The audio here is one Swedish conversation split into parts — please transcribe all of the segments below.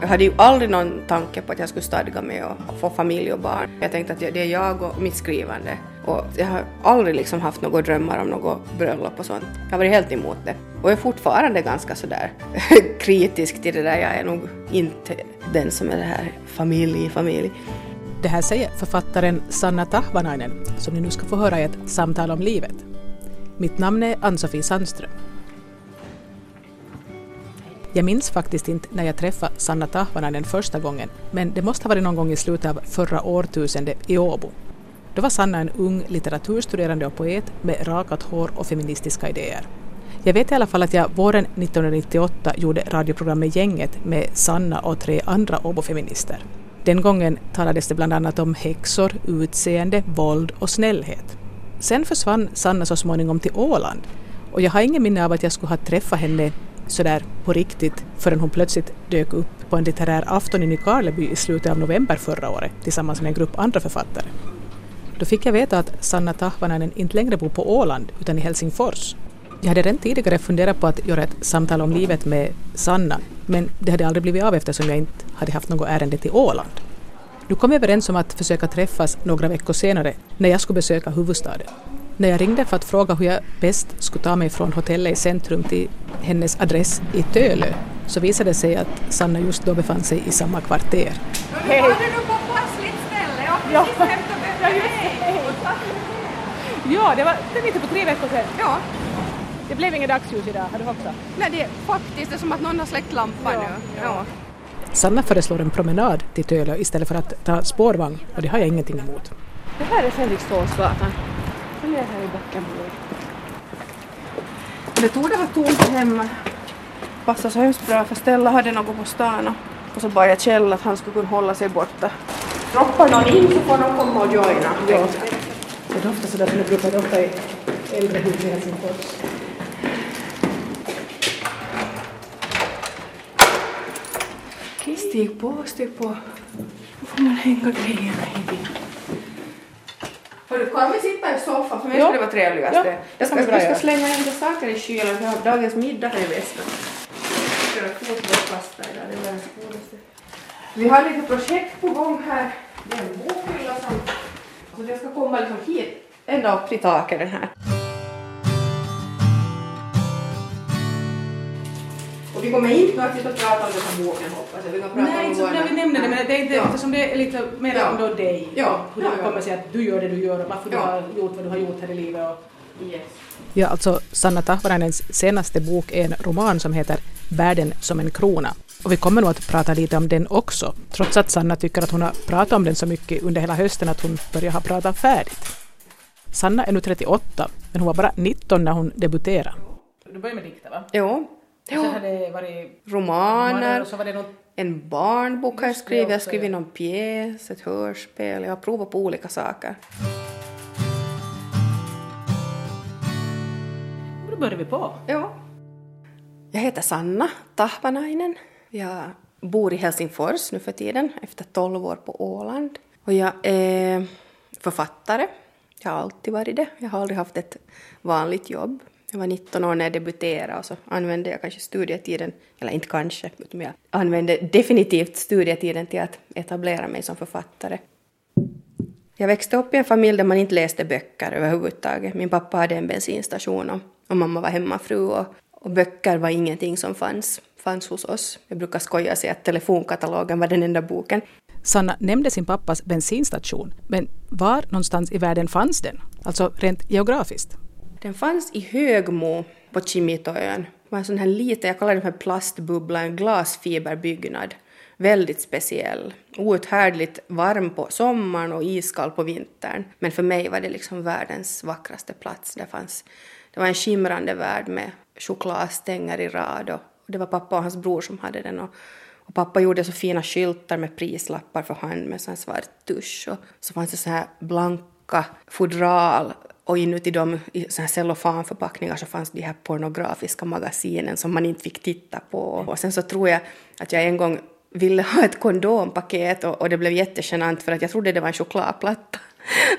Jag hade ju aldrig någon tanke på att jag skulle stadga mig och få familj och barn. Jag tänkte att det är jag och mitt skrivande. Och jag har aldrig liksom haft några drömmar om något bröllop och sånt. Jag har varit helt emot det. Och jag är fortfarande ganska sådär kritisk till det där. Jag är nog inte den som är det här familj, familj. Det här säger författaren Sanna Tahvanainen som ni nu ska få höra i ett samtal om livet. Mitt namn är Ann-Sofie Sandström. Jag minns faktiskt inte när jag träffade Sanna Tahvanainen första gången, men det måste ha varit någon gång i slutet av förra årtusendet i Åbo. Då var Sanna en ung litteraturstuderande och poet med rakat hår och feministiska idéer. Jag vet i alla fall att jag våren 1998 gjorde radioprogrammet Gänget med Sanna och tre andra Åbo-feminister. Den gången talades det bland annat om häxor, utseende, våld och snällhet. Sen försvann Sanna så småningom till Åland och jag har ingen minne av att jag skulle ha träffat henne sådär på riktigt förrän hon plötsligt dök upp på en litterär afton i Nykarleby i slutet av november förra året tillsammans med en grupp andra författare. Då fick jag veta att Sanna Tahvanainen inte längre bor på Åland utan i Helsingfors. Jag hade redan tidigare funderat på att göra ett samtal om livet med Sanna men det hade aldrig blivit av eftersom jag inte hade haft något ärende till Åland. Nu kom vi överens om att försöka träffas några veckor senare när jag skulle besöka huvudstaden. När jag ringde för att fråga hur jag bäst skulle ta mig från hotellet i centrum till hennes adress i Tölö så visade det sig att Sanna just då befann sig i samma kvarter. Hej! Var du på passligt ställe och Ja. Ja, det. Hej! Ja, det var lite på tre veckor sedan. Ja, Det blev inget dagsljus idag, har du också? nej det är faktiskt det är som att någon har släckt lampan Ja, nu. ja. Sanna föreslår en promenad till Tölö istället för att ta spårvagn och det har jag ingenting emot. Det här är Fredriksdalsgatan. Den är här i Backenborg. Det tog det vara tomt hemma. Passade så hemskt bra för Stella hade något på stan och, så bad jag Kjell att han skulle kunna hålla sig borta. Droppar någon in så får de komma och joina. Ja. Det doftar sådär som det brukar dofta i äldre hus i Helsingfors. Stig på, stig på. Då får man hänga grejerna i bil. Hörru, kan vi sitta i soffan? För mig Ja. skulle det vara trevligast. Ja, det jag, ska, jag ska slänga in lite saker i kylen för jag har dagens middag här i det det godaste. Vi har lite projekt på gång här. Det är en bokhylla som... Så det ska komma liksom hit, ända upp till taket den här. Och vi kommer inte att sitta och prata om den här boken hoppas jag. Vi kan prata Nej, om inte våra- när vi nämner det, men det är inte, Ja. eftersom det är lite mer Ja. om då dig. Ja. Hur Ja, det ja. kommer sig att du gör det du gör och varför Ja. du har gjort vad du har gjort här i livet. Och... Yes. Ja, alltså Sanna Tahvanainens senaste bok är en roman som heter Världen som en krona. Och vi kommer nog att prata lite om den också, trots att Sanna tycker att hon har pratat om den så mycket under hela hösten att hon börjar ha pratat färdigt. Sanna är nu 38, men hon var bara 19 när hon debuterade. Du började med dikter va? Jo. Sen har det varit Romaner. och så var det något... En barnbok har jag skrivit, jag har skrivit ja. någon pjäs, ett hörspel, jag har provat på olika saker. Då började vi på. Ja. Jag heter Sanna Tahvanainen. Jag bor i Helsingfors nu för tiden, efter 12 år på Åland. Och jag är författare. Jag har alltid varit det. Jag har aldrig haft ett vanligt jobb. Jag var 19 år när jag debuterade och så använde jag kanske studietiden, eller inte kanske, utan jag använde definitivt studietiden till att etablera mig som författare. Jag växte upp i en familj där man inte läste böcker överhuvudtaget. Min pappa hade en bensinstation och, och mamma var hemmafru och, och böcker var ingenting som fanns, fanns hos oss. Jag brukar skoja och säga att telefonkatalogen var den enda boken. Sanna nämnde sin pappas bensinstation, men var någonstans i världen fanns den? Alltså rent geografiskt? Den fanns i Högmo på Kimitoön. Det var en sån här liten, jag kallar den för plastbubbla, en glasfiberbyggnad. Väldigt speciell. Outhärdligt varm på sommaren och iskall på vintern. Men för mig var det liksom världens vackraste plats. Det, fanns, det var en skimrande värld med chokladstänger i rad och det var pappa och hans bror som hade den. Och, och pappa gjorde så fina skyltar med prislappar för hand med sån här svart tusch. Och så fanns det så här blanka fodral och inuti dem i cellofanförpackningar så fanns de här pornografiska magasinen som man inte fick titta på. Och sen så tror jag att jag en gång ville ha ett kondompaket och, och det blev jättegenant för att jag trodde det var en chokladplatta.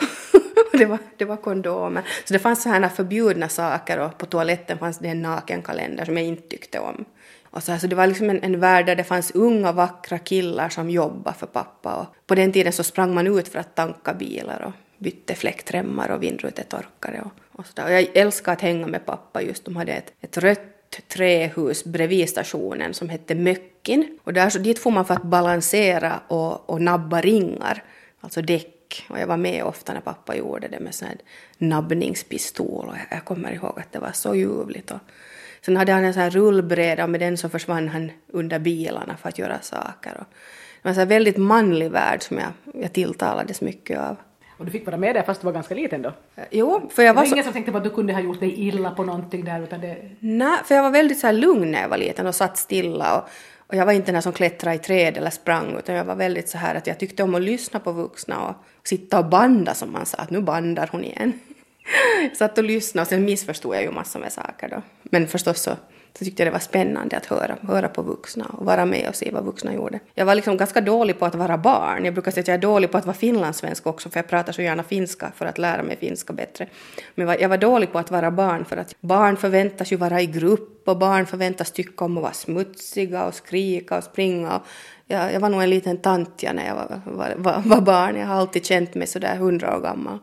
det var, det var kondomer. Så det fanns så här förbjudna saker och på toaletten fanns det en nakenkalender som jag inte tyckte om. Och så, alltså det var liksom en, en värld där det fanns unga vackra killar som jobbade för pappa. Och på den tiden så sprang man ut för att tanka bilar och bytte fläktremmar och vindrutetorkare och, och sådär. Och jag älskar att hänga med pappa just. De hade ett, ett rött trähus bredvid stationen som hette Möckin. Och där, så dit får man för att balansera och, och nabba ringar, alltså däck. Och jag var med ofta när pappa gjorde det med sån här nabbningspistol. Och jag, jag kommer ihåg att det var så ljuvligt. Och sen hade han en sån här rullbräda och med den så försvann han under bilarna för att göra saker. Och det var en sån här väldigt manlig värld som jag, jag tilltalades mycket av. Och du fick vara med där fast du var ganska liten då? Jo, för jag var, det var så... ingen som tänkte på att du kunde ha gjort dig illa på någonting där utan det... Nej, för jag var väldigt så här lugn när jag var liten och satt stilla och, och jag var inte den som klättrade i träd eller sprang utan jag var väldigt så här att jag tyckte om att lyssna på vuxna och sitta och banda som man sa att nu bandar hon igen. satt och lyssnade och sen missförstod jag ju massor med saker då. Men förstås så så tyckte jag det var spännande att höra, höra på vuxna och vara med och se vad vuxna gjorde. Jag var liksom ganska dålig på att vara barn. Jag brukar säga att jag är dålig på att vara finlandssvensk också, för jag pratar så gärna finska för att lära mig finska bättre. Men jag var dålig på att vara barn, för att barn förväntas ju vara i grupp och barn förväntas tycka om att vara smutsiga och skrika och springa. Och jag, jag var nog en liten tant när jag var, var, var, var barn. Jag har alltid känt mig sådär hundra år gammal.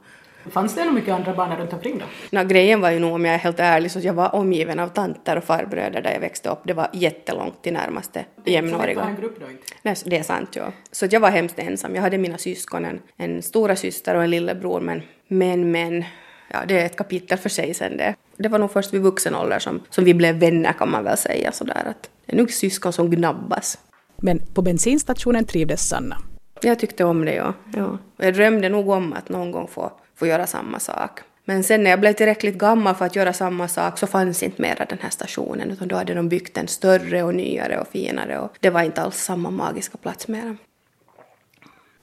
Fanns det nog mycket andra barn runt omkring då? No, grejen var ju nog, om jag är helt ärlig, så jag var omgiven av tanter och farbröder där jag växte upp. Det var jättelångt till närmaste jämnåriga. Det en grupp då inte? Nej, det är sant, ja. Så jag var hemskt ensam. Jag hade mina syskon, en, en stora syster och en lillebror, men, men, men, ja, det är ett kapitel för sig sen det. Det var nog först vid vuxen ålder som, som vi blev vänner kan man väl säga sådär att det är nog syskon som gnabbas. Men på bensinstationen trivdes Sanna. Jag tyckte om det, ja. ja. Jag drömde nog om att någon gång få få göra samma sak. Men sen när jag blev tillräckligt gammal för att göra samma sak så fanns inte mera den här stationen utan då hade de byggt den större och nyare och finare och det var inte alls samma magiska plats mera.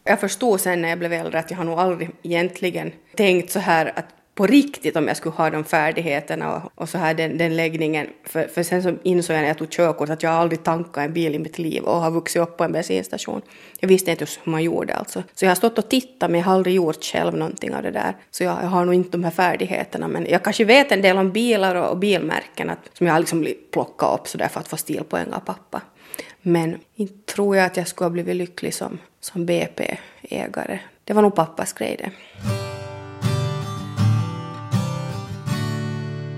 Jag förstod sen när jag blev äldre att jag har nog aldrig egentligen tänkt så här att på riktigt om jag skulle ha de färdigheterna och, och så här den, den läggningen. För, för sen så insåg jag när jag tog körkort att jag aldrig tankat en bil i mitt liv och har vuxit upp på en bensinstation. Jag visste inte hur man gjorde alltså. Så jag har stått och tittat men jag har aldrig gjort själv någonting av det där. Så jag, jag har nog inte de här färdigheterna men jag kanske vet en del om bilar och, och bilmärken att, som jag har liksom plockat upp sådär för att få stilpoäng av pappa. Men inte tror jag att jag skulle ha blivit lycklig som, som BP-ägare. Det var nog pappas grej det.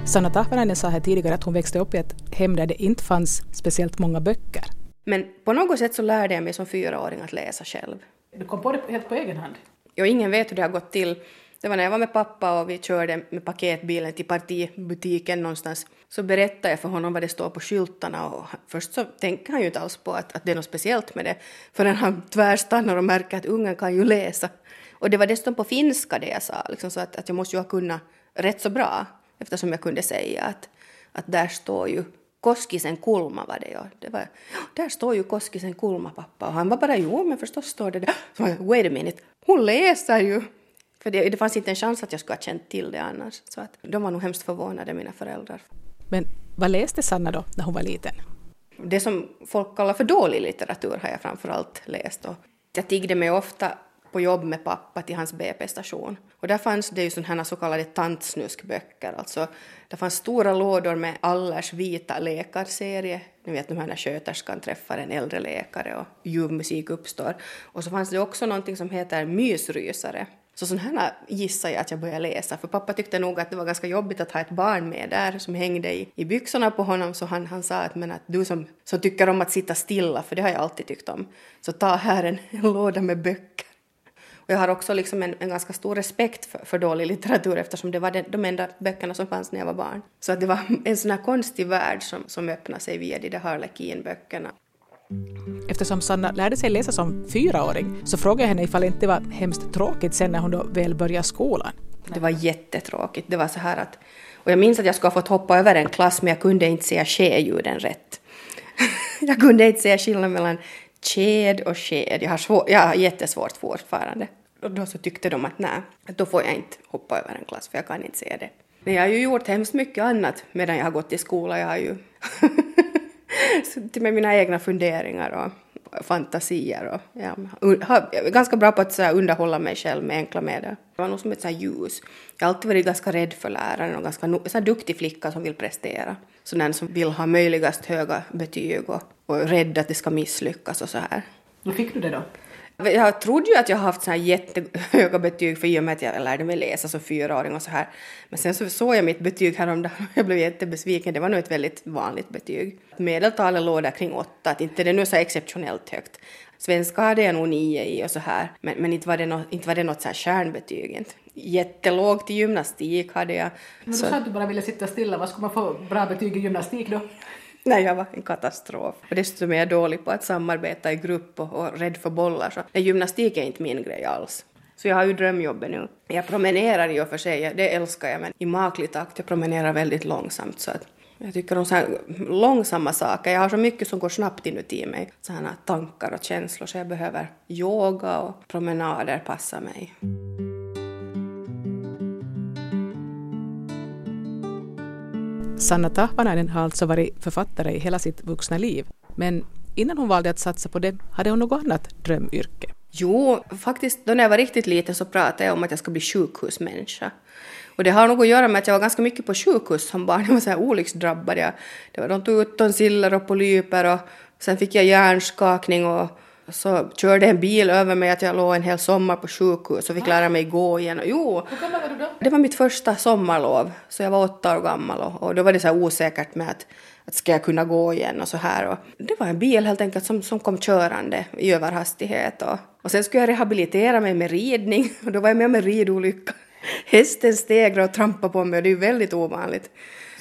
Sanna Tahvanainen sa här tidigare att hon växte upp i ett hem där det inte fanns speciellt många böcker. Men på något sätt så lärde jag mig som fyraåring att läsa själv. Du kom på det helt på egen hand? Ja, ingen vet hur det har gått till. Det var när jag var med pappa och vi körde med paketbilen till partibutiken någonstans. Så berättade jag för honom vad det står på skyltarna och först så tänker han ju inte alls på att, att det är något speciellt med det förrän han tvärstannar och märker att ungen kan ju läsa. Och det var dessutom på finska det jag sa, liksom så att, att jag måste ju ha kunnat rätt så bra eftersom jag kunde säga att, att där står ju Koskisen kulma var det ja. Det var, där står ju Koskisen kulma pappa och han var bara jo men förstås står det där. Så Wait a minute, hon läser ju. För det, det fanns inte en chans att jag skulle ha känt till det annars. Så att de var nog hemskt förvånade mina föräldrar. Men vad läste Sanna då när hon var liten? Det som folk kallar för dålig litteratur har jag framförallt läst. Och jag tiggde mig ofta på jobb med pappa till hans BP-station. Och där fanns det ju sådana här så kallade tantsnuskböcker, alltså det fanns stora lådor med Allers vita läkarserie, ni vet de här när sköterskan träffar en äldre läkare och ljuv musik uppstår. Och så fanns det också någonting som heter mysrysare. Så sådana här gissar jag att jag började läsa, för pappa tyckte nog att det var ganska jobbigt att ha ett barn med där som hängde i, i byxorna på honom, så han, han sa att, men att du som, som tycker om att sitta stilla, för det har jag alltid tyckt om, så ta här en, en låda med böcker. Och jag har också liksom en, en ganska stor respekt för, för dålig litteratur eftersom det var de, de enda böckerna som fanns när jag var barn. Så att det var en sån här konstig värld som, som öppnade sig via de där Harlequin-böckerna. Eftersom Sanna lärde sig läsa som fyraåring så frågade jag henne ifall det inte var hemskt tråkigt sen när hon då väl började skolan. Det var jättetråkigt. Det var så här att... Och jag minns att jag skulle ha fått hoppa över en klass men jag kunde inte säga ske-ljuden rätt. jag kunde inte säga skillnaden mellan Ked och sked. Jag har, svår, jag har jättesvårt fortfarande. Och då så tyckte de att nej, då får jag inte hoppa över en klass för jag kan inte se det. Men jag har ju gjort hemskt mycket annat medan jag har gått i skola. Jag har ju suttit med mina egna funderingar och fantasier och ja, jag är ganska bra på att så här, underhålla mig själv med enkla medel. Det var nog som ett så här ljus. Jag har alltid varit ganska rädd för läraren och ganska så här, duktig flicka som vill prestera. sån som vill ha möjligast höga betyg och, och rädd att det ska misslyckas och så här. Hur fick du det då? Jag trodde ju att jag haft så här jättehöga betyg för i och med att jag lärde mig läsa som fyraåring och så här. Men sen så såg jag mitt betyg häromdagen och jag blev jättebesviken. Det var nog ett väldigt vanligt betyg. Medeltalet låg där kring åtta, att inte det nu så exceptionellt högt. Svenska hade jag nog nio i och så här, men, men inte, var det något, inte var det något så här kärnbetyg. Inte. Jättelågt i gymnastik hade jag. Men du sa att du bara ville sitta stilla, vad skulle man få bra betyg i gymnastik då? Nej, jag var en katastrof. Och dessutom är jag dålig på att samarbeta i grupp och, och rädd för bollar. Så nej, gymnastik är inte min grej alls. Så jag har ju drömjobbet nu. Jag promenerar i och för sig, det älskar jag, men i maklig takt. Jag promenerar väldigt långsamt så att jag tycker om så här långsamma saker. Jag har så mycket som går snabbt inuti mig. Sådana tankar och känslor så jag behöver yoga och promenader passar mig. Sanna Tahvanainen har alltså varit författare i hela sitt vuxna liv. Men innan hon valde att satsa på det hade hon något annat drömyrke. Jo, faktiskt då när jag var riktigt liten så pratade jag om att jag ska bli sjukhusmänniska. Och det har nog att göra med att jag var ganska mycket på sjukhus som barn. Jag var så här olycksdrabbad. Jag, det var, de tog ut tonsiller och polyper och sen fick jag hjärnskakning och så körde en bil över mig att jag låg en hel sommar på sjukhus och fick lära mig gå igen. Jo, Hur gammal var du då? det var mitt första sommarlov, så jag var åtta år gammal och, och då var det så här osäkert med att, att ska jag kunna gå igen och så här. Och det var en bil helt enkelt som, som kom körande i överhastighet och, och sen skulle jag rehabilitera mig med ridning och då var jag med om en ridolycka. Hästen stegrade och trampade på mig och det är ju väldigt ovanligt.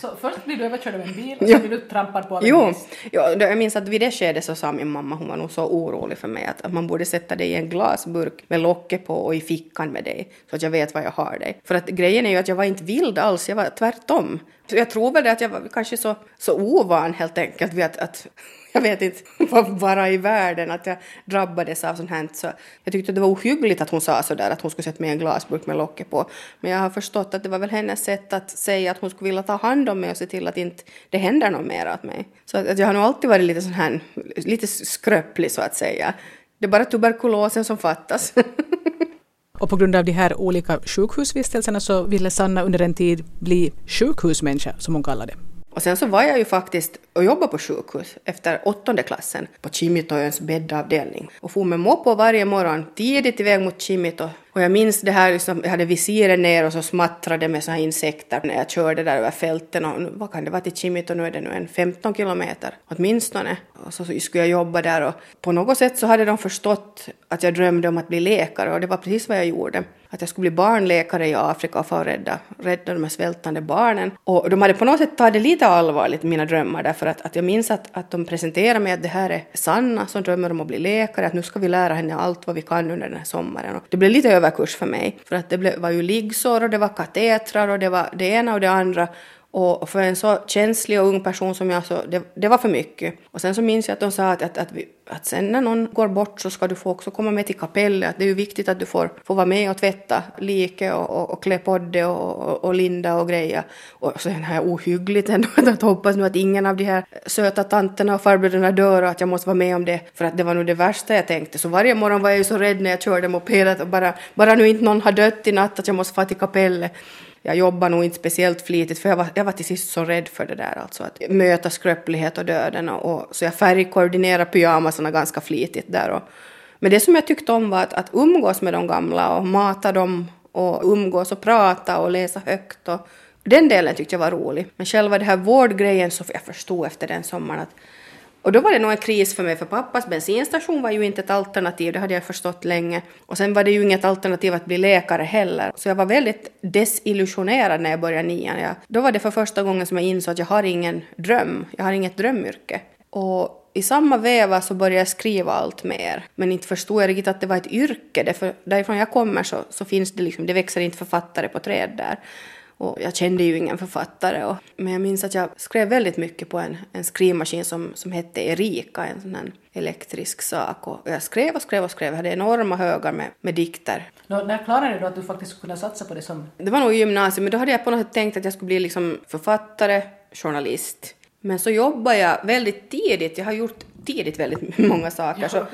Så först blir du överkörd av en bil och sen blir du trampad på av en Jo, häst. jo, jag minns att vid det skedet så sa min mamma, hon var nog så orolig för mig, att, att man borde sätta dig i en glasburk med locket på och i fickan med dig, så att jag vet vad jag har dig. För att grejen är ju att jag var inte vild alls, jag var tvärtom. Så jag tror väl det att jag var kanske så, så ovan helt enkelt vid att, att jag vet inte, vara i världen, att jag drabbades av sånt här. Så jag tyckte det var ohyggligt att hon sa sådär, att hon skulle sätta mig i en glasburk med locket på. Men jag har förstått att det var väl hennes sätt att säga att hon skulle vilja ta hand om mig och se till att inte det händer något mer åt mig. Så att, att jag har nog alltid varit lite sån här, lite skröplig så att säga. Det är bara tuberkulosen som fattas. Och på grund av de här olika sjukhusvistelserna så ville Sanna under en tid bli sjukhusmänniska, som hon kallade det. Och sen så var jag ju faktiskt och jobbade på sjukhus efter åttonde klassen på Kimitojöns bäddavdelning och for med moppo varje morgon tidigt iväg mot Kimito. Och jag minns det här, liksom, jag hade visiren ner och så smattrade med så här insekter när jag körde där över fälten och nu- vad kan det vara till Kimito, nu är det nu en 15 kilometer åtminstone. Och så skulle jag jobba där och på något sätt så hade de förstått att jag drömde om att bli läkare och det var precis vad jag gjorde. Att jag skulle bli barnläkare i Afrika och få rädda, rädda de här svältande barnen. Och de hade på något sätt tagit det lite allvarligt, mina drömmar, därför att, att jag minns att, att de presenterade mig att det här är Sanna som drömmer om att bli läkare, att nu ska vi lära henne allt vad vi kan under den här sommaren. Och det blev lite överkurs för mig, för att det var ju liggsår och det var katetrar och det var det ena och det andra. Och för en så känslig och ung person som jag, så det, det var för mycket. Och sen så minns jag att de sa att, att, att, vi, att sen när någon går bort så ska du få också komma med till kapellet. Att det är ju viktigt att du får, får vara med och tvätta like och, och, och klä på det och, och, och linda och greja. Och sen har jag ohyggligt ändå att hoppas nu att ingen av de här söta tanterna och farbröderna dör och att jag måste vara med om det. För att det var nog det värsta jag tänkte. Så varje morgon var jag ju så rädd när jag körde moped att bara, bara nu inte någon har dött i natt att jag måste få till kapellet. Jag jobbar nog inte speciellt flitigt för jag var, jag var till sist så rädd för det där alltså att möta skröplighet och döden och, och så jag färgkoordinerade pyjamasarna ganska flitigt där och men det som jag tyckte om var att, att umgås med de gamla och mata dem och umgås och prata och läsa högt och den delen tyckte jag var rolig. Men själva det här vårdgrejen så jag förstod efter den sommaren att och då var det nog en kris för mig, för pappas bensinstation var ju inte ett alternativ, det hade jag förstått länge. Och sen var det ju inget alternativ att bli läkare heller. Så jag var väldigt desillusionerad när jag började nian. Jag, då var det för första gången som jag insåg att jag har ingen dröm, jag har inget drömyrke. Och i samma veva så började jag skriva allt mer. Men inte förstod jag riktigt att det var ett yrke, därför därifrån jag kommer så, så finns det liksom, det växer inte författare på träd där. Och jag kände ju ingen författare. Och, men jag minns att jag skrev väldigt mycket på en, en skrivmaskin som, som hette Erika, en sån här elektrisk sak. Och jag skrev och skrev och skrev. Jag hade enorma högar med, med dikter. Nå, när klarade du att du faktiskt skulle kunna satsa på det som... Det var nog i gymnasiet, men då hade jag på något sätt tänkt att jag skulle bli liksom författare, journalist. Men så jobbade jag väldigt tidigt. Jag har gjort tidigt väldigt många saker. Ja, så,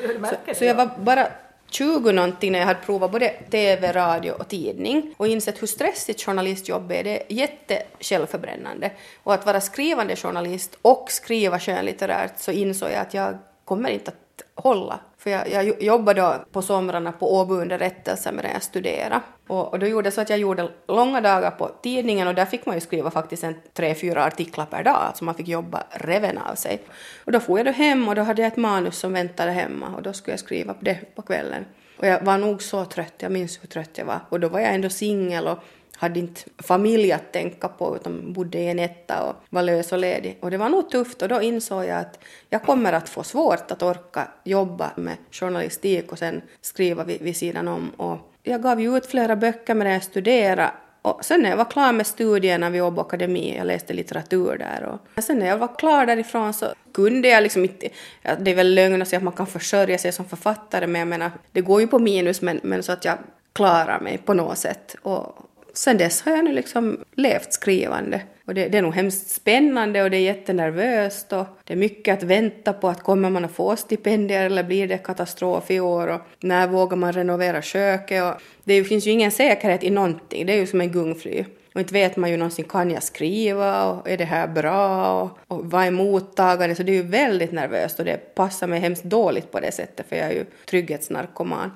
så, så jag ja. var bara 20 någonting när jag hade provat både TV, radio och tidning och insett hur stressigt journalistjobb är. Det är jättesjälvförbrännande. Och att vara skrivande journalist och skriva skönlitterärt så insåg jag att jag kommer inte att hålla. För jag, jag jobbade då på somrarna på Åbo underrättelse medan jag studerade. Och, och då gjorde jag så att jag gjorde långa dagar på tidningen och där fick man ju skriva faktiskt en tre, fyra artiklar per dag, så man fick jobba reven av sig. Och då får jag då hem och då hade jag ett manus som väntade hemma och då skulle jag skriva det på kvällen. Och jag var nog så trött, jag minns hur trött jag var. Och då var jag ändå singel och hade inte familj att tänka på utan bodde i en etta och var lös och ledig. Och det var nog tufft och då insåg jag att jag kommer att få svårt att orka jobba med journalistik och sen skriva vid, vid sidan om. Och jag gav ju ut flera böcker medan jag studerade och sen när jag var klar med studierna vid Åbo Akademi, jag läste litteratur där och sen när jag var klar därifrån så kunde jag liksom inte, ja, det är väl lögn att säga att man kan försörja sig som författare men jag menar, det går ju på minus men, men så att jag klarar mig på något sätt och, sen dess har jag nu liksom levt skrivande. Och det, det, är nog hemskt spännande och det är jättenervöst och det är mycket att vänta på att kommer man att få stipendier eller blir det katastrof i år och när vågar man renovera köket och det finns ju ingen säkerhet i någonting, det är ju som en gungfly. Och inte vet man ju någonsin, kan jag skriva och är det här bra och, och vad är mottagande? Så det är ju väldigt nervöst och det passar mig hemskt dåligt på det sättet för jag är ju trygghetsnarkoman.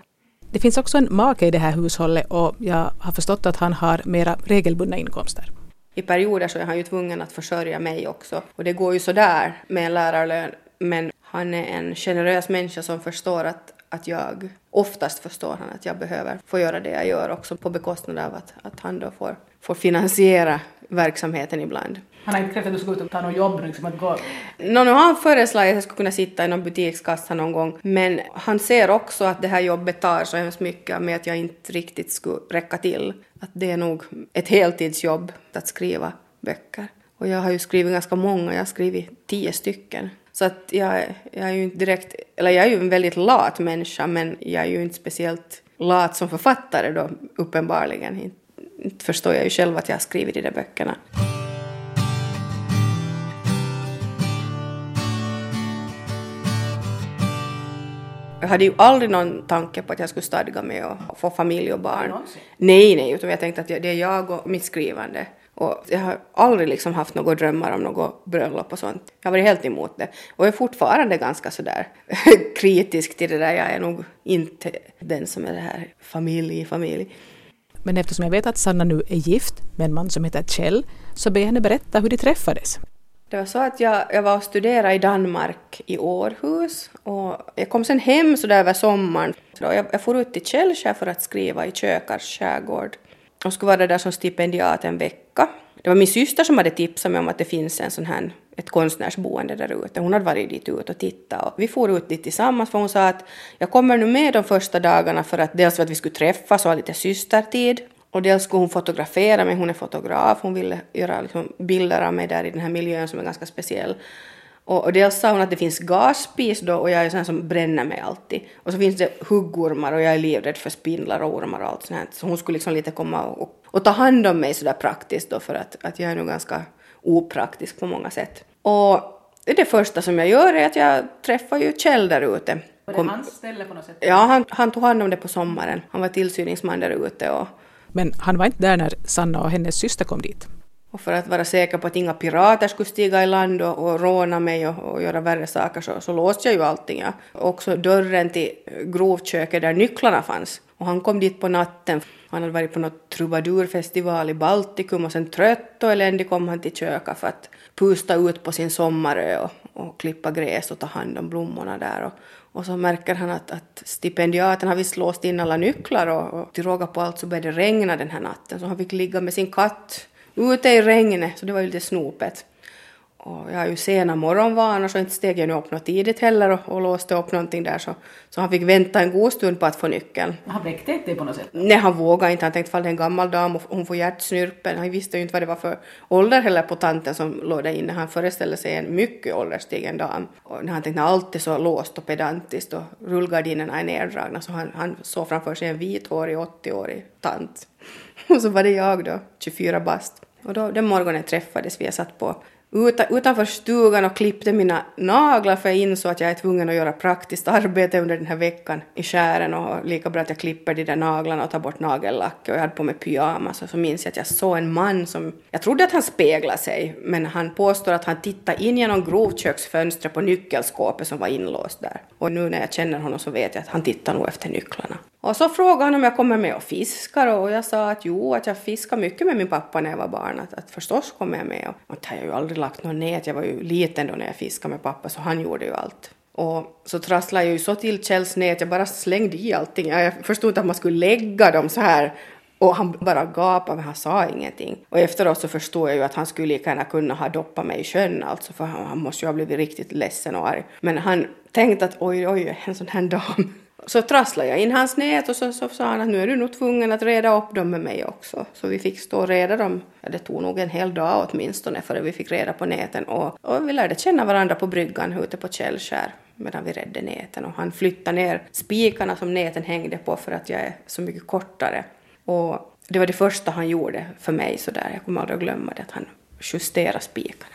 Det finns också en make i det här hushållet och jag har förstått att han har mera regelbundna inkomster. I perioder så är han ju tvungen att försörja mig också och det går ju sådär med en lärarlön men han är en generös människa som förstår att, att jag, oftast förstår han att jag behöver få göra det jag gör också på bekostnad av att, att han då får, får finansiera verksamheten ibland. Han har inte krävt att du ska ut och ta något jobb liksom att gå? No, nu har han föreslagit att jag skulle kunna sitta i någon butikskassa någon gång, men han ser också att det här jobbet tar så hemskt mycket med att jag inte riktigt skulle räcka till. Att det är nog ett heltidsjobb att skriva böcker. Och jag har ju skrivit ganska många, jag har skrivit tio stycken. Så att jag, jag är ju inte direkt, eller jag är ju en väldigt lat människa, men jag är ju inte speciellt lat som författare då, uppenbarligen. Inte, inte förstår jag ju själv att jag har skrivit de där böckerna. Jag hade ju aldrig någon tanke på att jag skulle stadga mig och få familj och barn. Nej, nej, utan jag tänkte att det är jag och mitt skrivande. Och jag har aldrig liksom haft några drömmar om något bröllop och sånt. Jag har varit helt emot det. Och jag är fortfarande ganska sådär kritisk till det där. Jag är nog inte den som är det här familj, familj. Men eftersom jag vet att Sanna nu är gift med en man som heter Kjell så ber jag henne berätta hur de träffades. Det var så att jag, jag var och studerade i Danmark i Århus och jag kom sen hem så där över sommaren. Så jag, jag for ut till Källskär för att skriva i Kökars skärgård och skulle vara där som stipendiat en vecka. Det var min syster som hade tipsat mig om att det finns en sån här, ett konstnärsboende där ute. Hon hade varit dit ut och tittat och vi for ut dit tillsammans för hon sa att jag kommer nu med de första dagarna för att dels för att vi skulle träffas och ha lite systertid och dels skulle hon fotografera mig, hon är fotograf, hon ville göra liksom bilder av mig där i den här miljön som är ganska speciell. Och, och dels sa hon att det finns gasspis då och jag är sån som bränner mig alltid. Och så finns det huggormar och jag är livrädd för spindlar och ormar och allt sånt här. Så hon skulle liksom lite komma och, och ta hand om mig sådär praktiskt då för att, att jag är nog ganska opraktisk på många sätt. Och det första som jag gör är att jag träffar ju Kjell där ute. Var det hans ställe på något sätt? Ja, han, han tog hand om det på sommaren. Han var tillsyningsman där ute och men han var inte där när Sanna och hennes syster kom dit. Och för att vara säker på att inga pirater skulle stiga i land och, och råna mig och, och, göra värre saker så, så låste jag ju allting. Ja. Också dörren till grovköket där nycklarna fanns. Och han kom dit på natten. Han hade varit på något trubadurfestival i Baltikum och sen trött och eländig kom han till köket för att pusta ut på sin sommarö och, och klippa gräs och ta hand om blommorna där. Och, och så märker han att, att stipendiaten har visst låst in alla nycklar och, och till råga på allt så började det regna den här natten så han fick ligga med sin katt ute i regnet så det var ju lite snopet. Och jag har ju sena morgonvanor så inte steg jag nu upp något tidigt heller och, och låste upp någonting där så, så han fick vänta en god stund på att få nyckeln. Han väckte inte dig på något sätt? Nej, han vågade inte. Han tänkte fall det är en gammal dam och hon får hjärtsnyrpen. Han visste ju inte vad det var för ålder heller på tanten som låg där inne. Han föreställde sig en mycket ålderstigen dam. Och när han tänkte allt är så låst och pedantiskt och rullgardinerna är neddragna så han, han såg framför sig en vithårig 80-årig tant. Och så var det jag då, 24 bast. Och då, den morgonen träffades vi. Jag satt på utanför stugan och klippte mina naglar för jag insåg att jag är tvungen att göra praktiskt arbete under den här veckan i skären och lika bra att jag klipper de där naglarna och tar bort nagellacket och jag hade på mig pyjamas och så minns jag att jag såg en man som, jag trodde att han speglade sig men han påstår att han tittade in genom grovköksfönstret på nyckelskåpet som var inlåst där. Och nu när jag känner honom så vet jag att han tittar nog efter nycklarna. Och så frågade han om jag kommer med och fiskar och jag sa att jo, att jag fiskar mycket med min pappa när jag var barn, att, att förstås kommer jag med. Och att jag har ju aldrig lagt något nät, jag var ju liten då när jag fiskade med pappa så han gjorde ju allt. Och så trasslade jag ju så till Kjells nät, jag bara slängde i allting. Jag förstod inte att man skulle lägga dem så här och han bara gapade men han sa ingenting. Och efteråt så förstod jag ju att han skulle lika gärna kunna ha doppat mig i sjön alltså för han, han måste ju ha blivit riktigt ledsen och arg. Men han tänkte att oj, oj, en sån här dam så trasslade jag in hans nät och så, så sa han att nu är du nog tvungen att reda upp dem med mig också. Så vi fick stå och reda dem, ja, det tog nog en hel dag åtminstone före vi fick reda på näten och, och vi lärde känna varandra på bryggan ute på Källskär medan vi redde näten och han flyttade ner spikarna som näten hängde på för att jag är så mycket kortare. Och det var det första han gjorde för mig sådär, jag kommer aldrig att glömma det, att han justerade spikarna.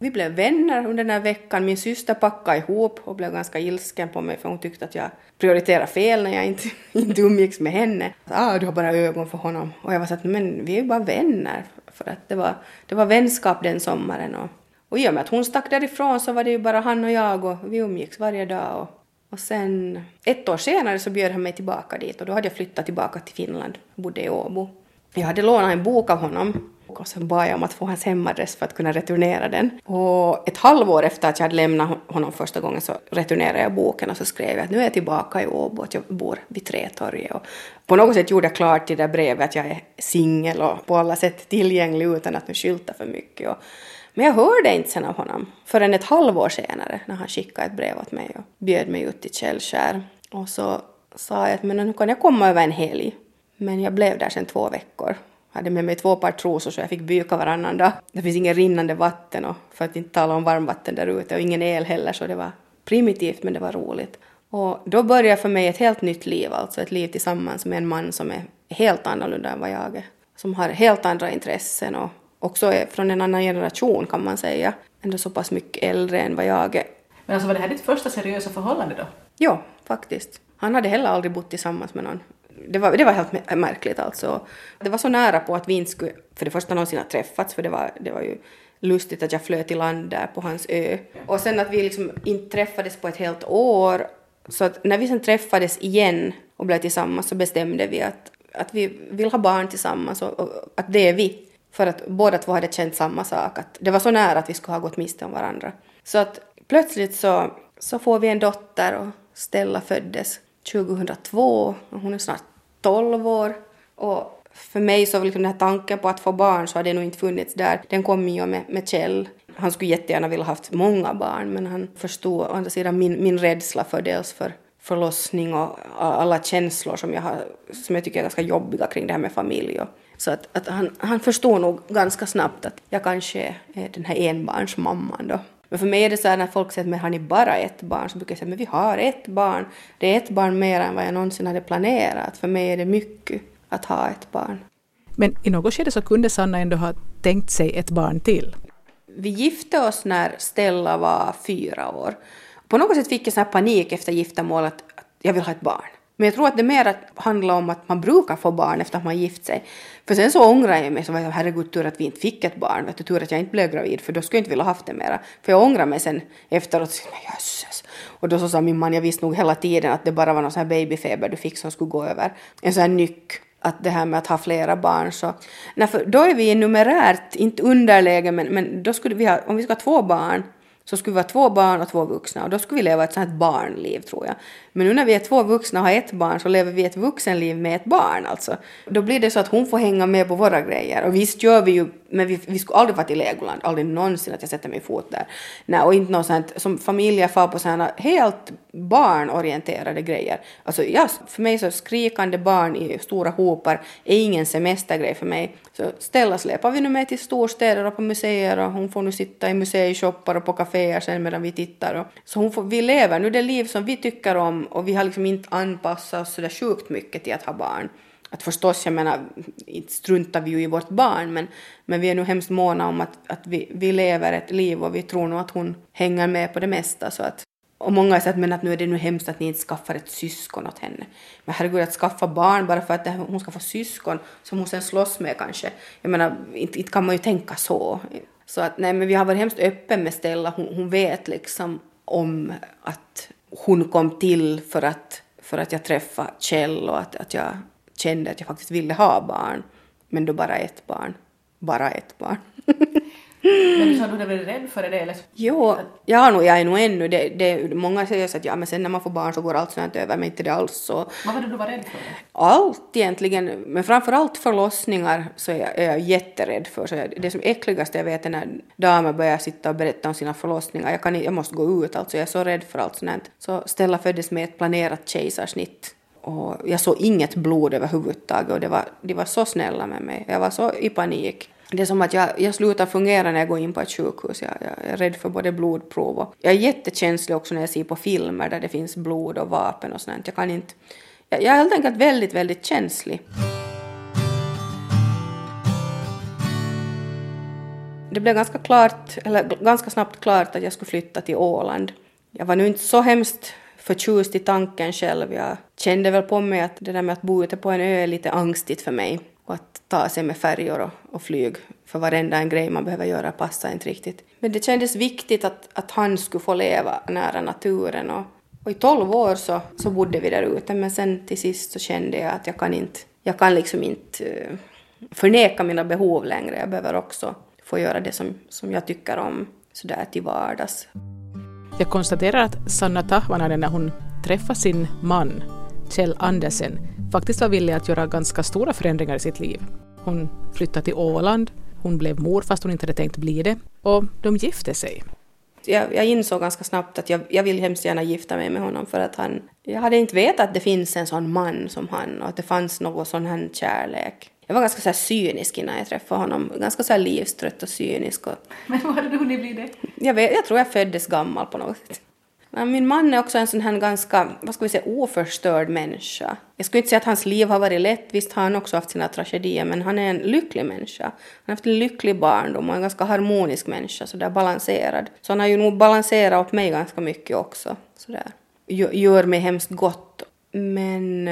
Vi blev vänner under den här veckan. Min syster packade ihop och blev ganska ilsken på mig för hon tyckte att jag prioriterade fel när jag inte, inte umgicks med henne. Ah, du har bara ögon för honom. Och jag var så att men vi är ju bara vänner. För att det var, det var vänskap den sommaren. Och, och i och med att hon stack därifrån så var det ju bara han och jag och vi umgicks varje dag. Och, och sen ett år senare så bjöd han mig tillbaka dit och då hade jag flyttat tillbaka till Finland. Jag bodde i Åbo. Jag hade lånat en bok av honom och sen bad jag om att få hans hemadress för att kunna returnera den. Och ett halvår efter att jag hade lämnat honom första gången så returnerade jag boken och så skrev jag att nu är jag tillbaka i Åbo, att jag bor vid Trätorget. Och på något sätt gjorde jag klart i det brevet att jag är singel och på alla sätt tillgänglig utan att nu skylta för mycket. Och men jag hörde inte sen av honom förrän ett halvår senare när han skickade ett brev åt mig och bjöd mig ut till Källskär. Och så sa jag att men nu kan jag komma över en helg. Men jag blev där sen två veckor hade med mig två par trosor så jag fick byka varannan dag. Det finns ingen rinnande vatten och för att inte tala om varmvatten där ute och ingen el heller så det var primitivt men det var roligt. Och då började för mig ett helt nytt liv, alltså ett liv tillsammans med en man som är helt annorlunda än vad jag är. Som har helt andra intressen och också är från en annan generation kan man säga. Ändå så pass mycket äldre än vad jag är. Men alltså var det här ditt första seriösa förhållande då? Ja, faktiskt. Han hade heller aldrig bott tillsammans med någon det var, det var helt märkligt alltså. Det var så nära på att vi inte skulle för det första någonsin ha träffats för det var, det var ju lustigt att jag flöt i land där på hans ö. Och sen att vi liksom inte träffades på ett helt år. Så att när vi sen träffades igen och blev tillsammans så bestämde vi att, att vi vill ha barn tillsammans och, och att det är vi. För att båda två hade känt samma sak, att det var så nära att vi skulle ha gått miste om varandra. Så att plötsligt så, så får vi en dotter och Stella föddes 2002 och hon är snart 12 år. Och för mig så var liksom den här tanken på att få barn så har det nog inte funnits där. Den kom ju med, med Kjell. Han skulle jättegärna vilja haft många barn men han förstod å andra sidan min, min rädsla för dels för förlossning och alla känslor som jag, har, som jag tycker är ganska jobbiga kring det här med familj. Och, så att, att han, han förstod nog ganska snabbt att jag kanske är den här enbarnsmamman då. Men för mig är det så här när folk säger att har ni bara ett barn så brukar jag säga men vi har ett barn. Det är ett barn mer än vad jag någonsin hade planerat. För mig är det mycket att ha ett barn. Men i något skede så kunde Sanna ändå ha tänkt sig ett barn till. Vi gifte oss när Stella var fyra år. På något sätt fick jag sån panik efter giftermålet att jag vill ha ett barn. Men jag tror att det mer handlar om att man brukar få barn efter att man gift sig. För sen så ångrar jag mig, så var jag herregud tur att vi inte fick ett barn, vet du, tur att jag inte blev gravid, för då skulle jag inte vilja haft det mera. För jag ångrar mig sen efteråt, men jösses. Och då så sa min man, jag visste nog hela tiden att det bara var någon sån här babyfeber du fick som skulle gå över. En sån här nyck att det här med att ha flera barn så... Nej, för då är vi numerärt, inte underläge, men, men då skulle vi ha, om vi ska ha två barn så skulle vi ha två barn och två vuxna och då skulle vi leva ett sånt här barnliv tror jag. Men nu när vi är två vuxna och har ett barn så lever vi ett vuxenliv med ett barn alltså. Då blir det så att hon får hänga med på våra grejer och visst gör vi ju, men vi, vi skulle aldrig vara till Legoland, aldrig någonsin att jag sätter min fot där. Nej, och inte något sånt som familjer far på sådana helt barnorienterade grejer. Alltså ja, för mig så skrikande barn i stora hopar är ingen semestergrej för mig. Så Stella släpar vi nu med till storstäder och på museer och hon får nu sitta i museishoppar och på kaféer sen medan vi tittar. Och, så hon får, vi lever nu det liv som vi tycker om och vi har liksom inte anpassat oss så där sjukt mycket till att ha barn. att förstås, jag menar, inte struntar vi ju i vårt barn, men, men vi är nu hemskt måna om att, att vi, vi lever ett liv och vi tror nog att hon hänger med på det mesta. Så att, och många har sagt men att nu är det nu hemskt att ni inte skaffar ett syskon åt henne. Men herregud, att skaffa barn bara för att hon ska få syskon som hon sen slåss med kanske. Jag menar, inte, inte kan man ju tänka så. Så att nej, men vi har varit hemskt öppen med Stella. Hon, hon vet liksom om att hon kom till för att, för att jag träffade Kjell och att, att jag kände att jag faktiskt ville ha barn. Men då bara ett barn. Bara ett barn. Men du sa du är rädd för det? Eller? Jo, ja, no, jag är nog ännu det, det, Många säger så att ja, men sen när man får barn så går allt sånt över, men inte det alls så. Vad var det du var rädd för? Allt egentligen, men framför allt förlossningar så är jag, är jag jätterädd för. Så jag, det som äckligaste jag vet är när damer börjar sitta och berätta om sina förlossningar. Jag, kan, jag måste gå ut, alltså jag är så rädd för allt sånt. Så Stella föddes med ett planerat kejsarsnitt och jag såg inget blod överhuvudtaget och det var, de var så snälla med mig. Jag var så i panik. Det är som att jag, jag slutar fungera när jag går in på ett sjukhus. Jag, jag är rädd för både blodprov och jag är jättekänslig också när jag ser på filmer där det finns blod och vapen och sånt. Jag kan inte... Jag, jag är helt enkelt väldigt, väldigt känslig. Det blev ganska klart, eller ganska snabbt klart att jag skulle flytta till Åland. Jag var nu inte så hemskt förtjust i tanken själv. Jag kände väl på mig att det där med att bo ute på en ö är lite angstigt för mig. Och att ta sig med färjor och, och flyg för varenda en grej man behöver göra passar inte riktigt. Men det kändes viktigt att, att han skulle få leva nära naturen och, och i tolv år så, så bodde vi där ute men sen till sist så kände jag att jag kan inte, jag kan liksom inte eh, förneka mina behov längre. Jag behöver också få göra det som, som jag tycker om sådär till vardags. Jag konstaterar att Sanna Tahvanainen när hon träffade sin man Kjell Andersen faktiskt var villig att göra ganska stora förändringar i sitt liv. Hon flyttade till Åland, hon blev mor fast hon inte hade tänkt bli det och de gifte sig. Jag, jag insåg ganska snabbt att jag, jag vill hemskt gärna gifta mig med honom för att han... Jag hade inte vetat att det finns en sån man som han och att det fanns någon sån här kärlek. Jag var ganska så här cynisk innan jag träffade honom. Ganska så här livstrött och cynisk. Och... Men hur hade du hunnit bli det? Jag, vet, jag tror jag föddes gammal på något sätt. Min man är också en sån här ganska, vad ska vi säga, oförstörd människa. Jag skulle inte säga att hans liv har varit lätt, visst har han också haft sina tragedier, men han är en lycklig människa. Han har haft en lycklig barndom och en ganska harmonisk människa, sådär balanserad. Så han har ju nog balanserat åt mig ganska mycket också, sådär. Gör mig hemskt gott. Men,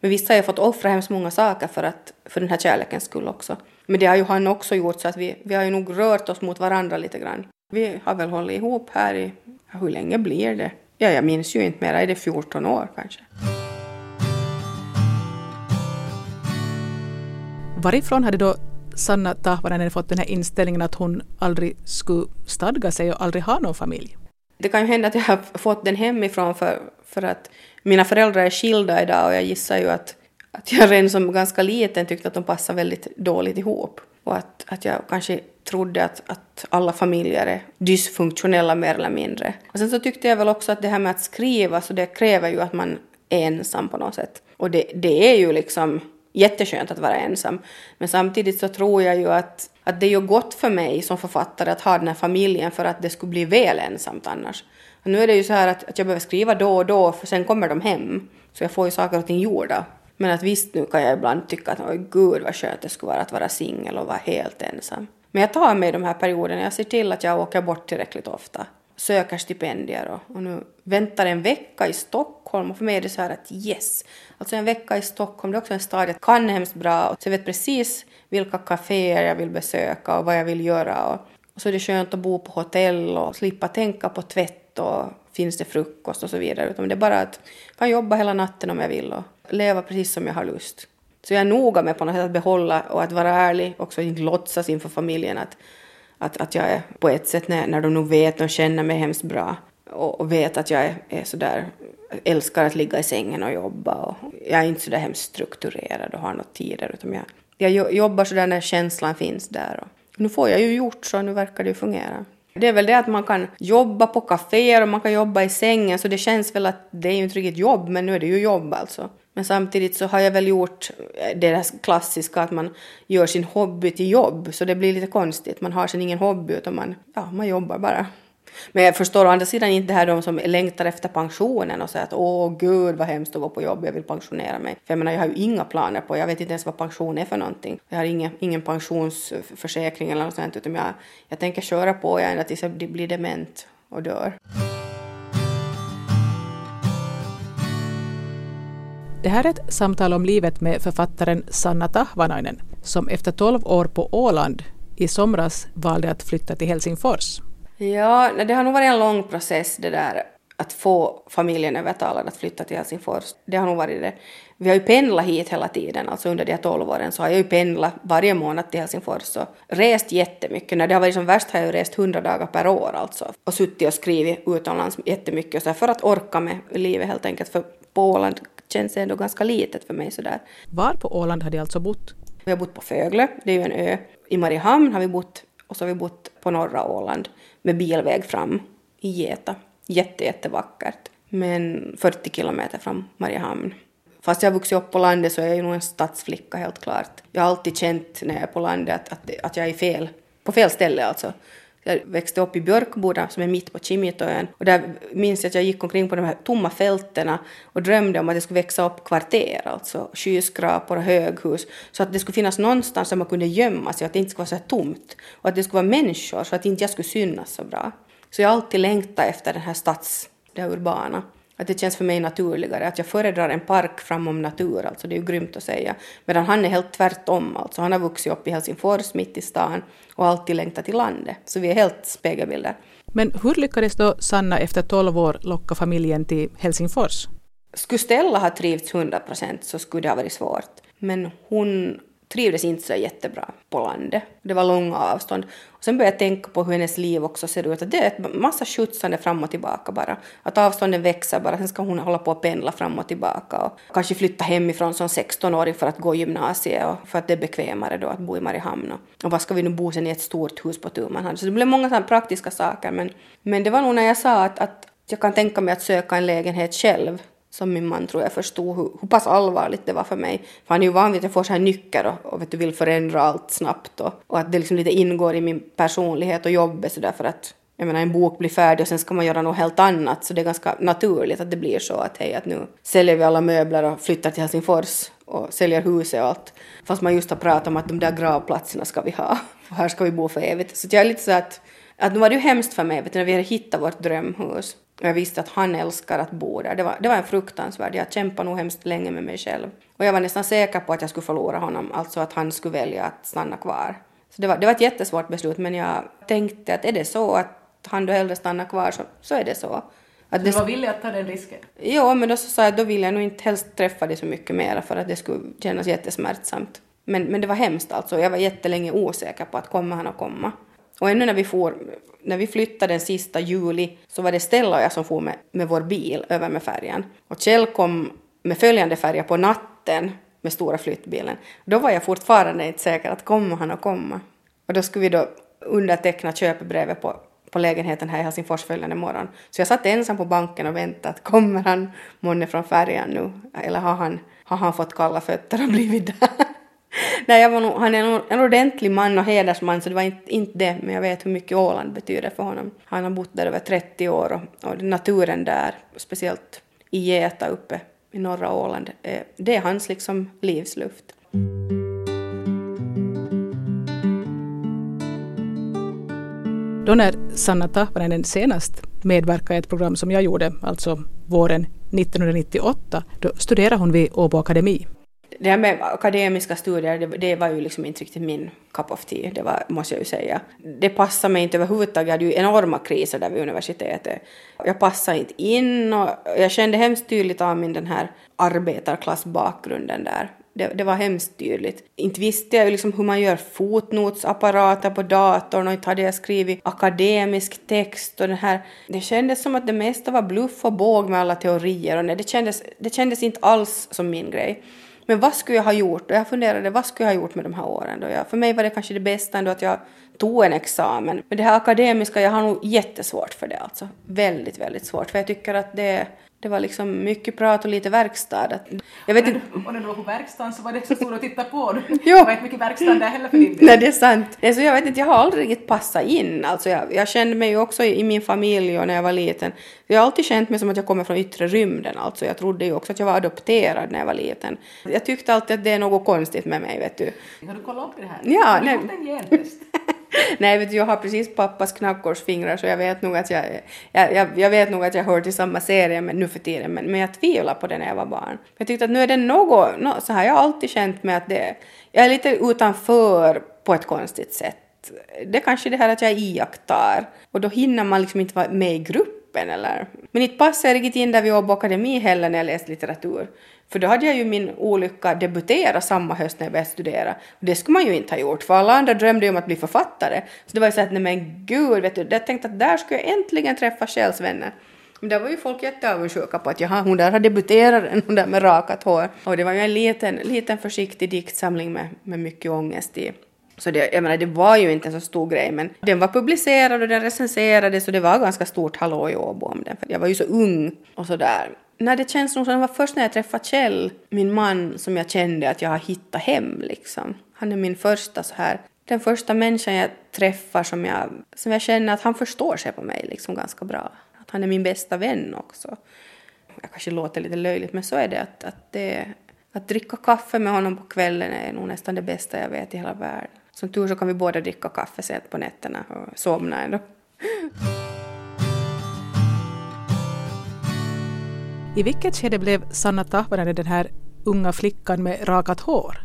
men visst har jag fått offra hemskt många saker för, att, för den här kärlekens skull också. Men det har ju han också gjort så att vi, vi har ju nog rört oss mot varandra lite grann. Vi har väl hållit ihop här i hur länge blir det? Ja, jag minns ju inte mer. Är det 14 år kanske? Varifrån hade då Sanna Tahvanainen fått den här inställningen att hon aldrig skulle stadga sig och aldrig ha någon familj? Det kan ju hända att jag har fått den hemifrån för, för att mina föräldrar är skilda idag och jag gissar ju att, att jag redan som ganska liten tyckte att de passade väldigt dåligt ihop. Och att, att jag kanske trodde att, att alla familjer är dysfunktionella mer eller mindre. Och sen så tyckte jag väl också att det här med att skriva, så det kräver ju att man är ensam på något sätt. Och det, det är ju liksom jätteskönt att vara ensam. Men samtidigt så tror jag ju att, att det är ju gott för mig som författare att ha den här familjen för att det skulle bli väl ensamt annars. Och nu är det ju så här att, att jag behöver skriva då och då för sen kommer de hem. Så jag får ju saker och ting gjorda. Men att visst nu kan jag ibland tycka att oj gud vad skönt det skulle vara att vara singel och vara helt ensam. Men jag tar mig de här perioderna, jag ser till att jag åker bort tillräckligt ofta. Söker stipendier och, och nu väntar en vecka i Stockholm. Och för mig är det så här att yes, alltså en vecka i Stockholm det är också en stad jag kan hemskt bra. Så jag vet precis vilka kaféer jag vill besöka och vad jag vill göra. Och, och så är det skönt att bo på hotell och slippa tänka på tvätt och finns det frukost och så vidare. Utan det är bara att jag kan jobba hela natten om jag vill och leva precis som jag har lust. Så jag är noga med på något sätt att behålla och att vara ärlig, också inte låtsas inför familjen att, att, att jag är på ett sätt när, när de nog vet och känner mig hemskt bra och, och vet att jag är, är sådär, älskar att ligga i sängen och jobba och jag är inte sådär hemskt strukturerad och har något tider utan jag, jag jobbar sådär när känslan finns där och nu får jag ju gjort så, nu verkar det ju fungera. Det är väl det att man kan jobba på kaféer och man kan jobba i sängen så det känns väl att det är ju inte riktigt jobb men nu är det ju jobb alltså. Men samtidigt så har jag väl gjort eh, det där klassiska att man gör sin hobby till jobb, så det blir lite konstigt. Man har sen ingen hobby utan man, ja, man jobbar bara. Men jag förstår å andra sidan inte det här de som längtar efter pensionen och säger att åh gud vad hemskt att gå på jobb, jag vill pensionera mig. För jag menar jag har ju inga planer på, jag vet inte ens vad pension är för någonting. Jag har ingen, ingen pensionsförsäkring eller något sånt utan jag, jag tänker köra på ända tills jag blir dement och dör. Det här är ett samtal om livet med författaren Sanna Tahvanainen som efter 12 år på Åland i somras valde att flytta till Helsingfors. Ja, det har nog varit en lång process det där att få familjen övertalad att flytta till Helsingfors. Det har nog varit det. Vi har ju pendlat hit hela tiden, alltså under de här 12 åren så har jag ju pendlat varje månad till Helsingfors och rest jättemycket. När det har varit som värst har jag ju rest 100 dagar per år alltså och suttit och skrivit utomlands jättemycket så för att orka med livet helt enkelt. För på Åland känns det ändå ganska litet för mig sådär. Var på Åland har de alltså bott? Vi har bott på Föglö, det är ju en ö. I Mariehamn har vi bott och så har vi bott på norra Åland med bilväg fram i Geta. Jätte, jättevackert. Men 40 kilometer från Mariehamn. Fast jag har vuxit upp på landet så är jag ju nog en stadsflicka helt klart. Jag har alltid känt när jag är på landet att, att, att jag är fel, på fel ställe alltså. Jag växte upp i Björkboda som är mitt på Kimitoön och där minns jag att jag gick omkring på de här tomma fältena och drömde om att det skulle växa upp kvarter, alltså skyskrapor och höghus, så att det skulle finnas någonstans där man kunde gömma sig och att det inte skulle vara så här tomt och att det skulle vara människor så att inte jag skulle synas så bra. Så jag har alltid längtat efter den här stads, det urbana. Att det känns för mig naturligare, att jag föredrar en park framom natur, alltså det är ju grymt att säga. Medan han är helt tvärtom, alltså han har vuxit upp i Helsingfors mitt i stan och alltid längtat till landet. Så vi är helt spegelbilder. Men hur lyckades då Sanna efter 12 år locka familjen till Helsingfors? Skulle Stella ha trivts 100 procent så skulle det ha varit svårt. Men hon trivdes inte så jättebra på landet. Det var långa avstånd. Och sen började jag tänka på hur hennes liv också ser ut. Att det är en massa skjutsande fram och tillbaka bara. Att avstånden växer bara. Sen ska hon hålla på att pendla fram och tillbaka. Och kanske flytta hemifrån som 16-åring för att gå gymnasiet och för att det är bekvämare då att bo i Mariehamn. Och vad ska vi nu bo sen i ett stort hus på tu Så det blev många sådana praktiska saker. Men, men det var nog när jag sa att, att jag kan tänka mig att söka en lägenhet själv som min man tror jag förstod hur, hur pass allvarligt det var för mig. För han är ju van vid att jag får så här nycker och, och vet du, vill förändra allt snabbt och, och att det liksom lite ingår i min personlighet och jobbet så därför att jag menar en bok blir färdig och sen ska man göra något helt annat så det är ganska naturligt att det blir så att hej att nu säljer vi alla möbler och flyttar till Helsingfors och säljer huset och allt. Fast man just har pratat om att de där gravplatserna ska vi ha och här ska vi bo för evigt. Så jag är lite så att, att nu var det ju hemskt för mig vet du, när vi hade hittat vårt drömhus och jag visste att han älskar att bo där. Det var, det var en fruktansvärd, jag kämpade nog hemskt länge med mig själv. Och jag var nästan säker på att jag skulle förlora honom, alltså att han skulle välja att stanna kvar. Så det var, det var ett jättesvårt beslut, men jag tänkte att är det så att han då hellre stannar kvar så, så är det så. Att du var villig att ta den risken? Ja, men då så sa jag att då vill jag nog inte helst träffa dig så mycket mer för att det skulle kännas jättesmärtsamt. Men, men det var hemskt alltså, jag var jättelänge osäker på att kommer han att komma. Och ännu när vi, for, när vi flyttade den sista juli så var det Stella och jag som for med, med vår bil över med färjan. Och Kjell kom med följande färja på natten med stora flyttbilen. Då var jag fortfarande inte säker att kommer han att komma. Och då skulle vi då underteckna köpebrevet på, på lägenheten här i Helsingfors följande morgon. Så jag satt ensam på banken och väntade att kommer han månne från färjan nu? Eller har han, har han fått kalla fötter och blivit där? Nej, jag var nog, han är en ordentlig man och hedersman så det var inte, inte det, men jag vet hur mycket Åland betyder för honom. Han har bott där över 30 år och, och naturen där, speciellt i Geta uppe i norra Åland, eh, det är hans liksom livsluft. Då när Sanna Tahvanainen senast medverkade i ett program som jag gjorde, alltså våren 1998, då studerade hon vid Åbo Akademi det här med akademiska studier, det, det, var ju liksom inte riktigt min cup of tea, det var, måste jag ju säga. Det passade mig inte överhuvudtaget, jag hade ju enorma kriser där vid universitetet. Jag passade inte in och jag kände hemskt tydligt av min den här arbetarklassbakgrunden där. Det, det, var hemskt tydligt. Inte visste jag ju liksom hur man gör fotnotsapparater på datorn och inte hade jag skrivit akademisk text och den här. Det kändes som att det mesta var bluff och båg med alla teorier och nej, det, kändes, det kändes inte alls som min grej. Men vad skulle jag ha gjort? Och jag funderade, vad skulle jag ha gjort med de här åren? Då jag, för mig var det kanske det bästa ändå att jag tog en examen. Men det här akademiska, jag har nog jättesvårt för det alltså. Väldigt, väldigt svårt. För jag tycker att det, det var liksom mycket prat och lite verkstad. Jag vet inte... Och när du var på verkstaden så var det så stort att titta på. Jo. Det var inte mycket verkstad där heller för din del. Nej, det är sant. Alltså, jag vet inte, jag har aldrig riktigt passat in. Alltså, jag, jag kände mig ju också i min familj och när jag var liten. Jag har alltid känt mig som att jag kommer från yttre rymden. Alltså, jag trodde ju också att jag var adopterad när jag var liten. Jag tyckte alltid att det är något konstigt med mig, vet du. Har du kollat upp det här? Ja. Har du nej. en gentest? Nej, vet du, jag har precis pappas knackårsfingrar så jag vet nog att jag, jag, jag, jag, vet nog att jag hör till samma serie men, nu för tiden, men, men jag tvivlar på det när jag var barn. Jag tyckte att nu är det något, no, så här, jag har alltid känt mig att det, jag är lite utanför på ett konstigt sätt. Det är kanske det här att jag iakttar och då hinner man liksom inte vara med i gruppen eller. Men inte passade jag riktigt in där vid Åbo Akademi heller när jag läste litteratur. För då hade jag ju min olycka debutera samma höst när jag började studera. Och det skulle man ju inte ha gjort, för alla andra drömde ju om att bli författare. Så det var ju så att, nej men gud, vet du, jag tänkte att där skulle jag äntligen träffa själsvänner. Men där var ju folk jätteavundsjuka på att jaha, hon där har debuterat, hon där med rakat hår. Och det var ju en liten, liten försiktig diktsamling med, med mycket ångest i. Så det, jag menar, det var ju inte en så stor grej, men den var publicerad och den recenserades och det var ganska stort hallå i Åbo om den, för jag var ju så ung och sådär. Nej, det känns nog som det var först när jag träffade Kjell, min man, som jag kände att jag har hittat hem liksom. Han är min första så här, den första människan jag träffar som jag, som jag känner att han förstår sig på mig liksom ganska bra. Att han är min bästa vän också. Jag kanske låter lite löjligt, men så är det att, att det, att dricka kaffe med honom på kvällen är nog nästan det bästa jag vet i hela världen. Som tur så kan vi båda dricka kaffe sent på nätterna och somna ändå. I vilket skede blev Sanna Tahvanen den här unga flickan med rakat hår?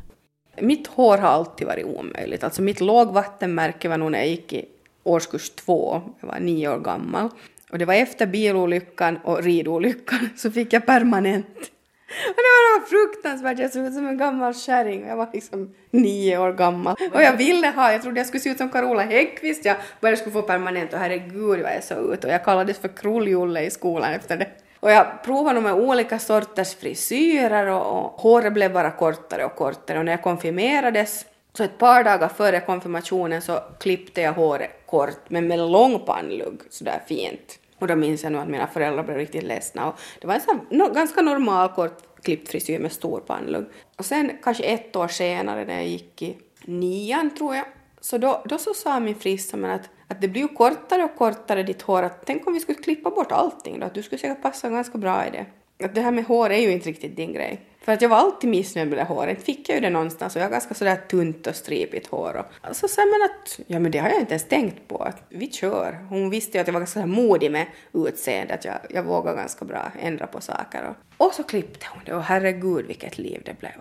Mitt hår har alltid varit omöjligt. Alltså mitt lågvattenmärke var nog när jag gick i årskurs två, jag var nio år gammal. Och det var efter bilolyckan och ridolyckan så fick jag permanent. Och det var fruktansvärt, jag såg ut som en gammal kärring och jag var liksom nio år gammal. Och jag ville ha, jag trodde jag skulle se ut som Carola Häggkvist, jag bara skulle få permanent och herregud vad jag såg ut och jag kallades för krulljulle i skolan efter det. Och jag provade med olika sorters frisyrer och, och håret blev bara kortare och kortare och när jag konfirmerades så ett par dagar före konfirmationen så klippte jag håret kort men med lång pannlugg sådär fint. Och då minns jag nu att mina föräldrar blev riktigt ledsna och det var en sån no, ganska normal kort klippt frisyr med stor pannlugg. Och sen kanske ett år senare när jag gick i nian tror jag så då, då så sa min frisör att att det blir ju kortare och kortare ditt hår. Att tänk om vi skulle klippa bort allting då, att du skulle säkert passa ganska bra i det. Att det här med hår är ju inte riktigt din grej. För att jag var alltid missnöjd med det håret. fick jag ju det någonstans och jag har ganska sådär tunt och stripigt hår. Och så sa man att, ja men det har jag inte ens tänkt på. Att vi kör. Hon visste ju att jag var ganska modig med utseendet, att jag, jag vågar ganska bra ändra på saker. Och, och så klippte hon det och herregud vilket liv det blev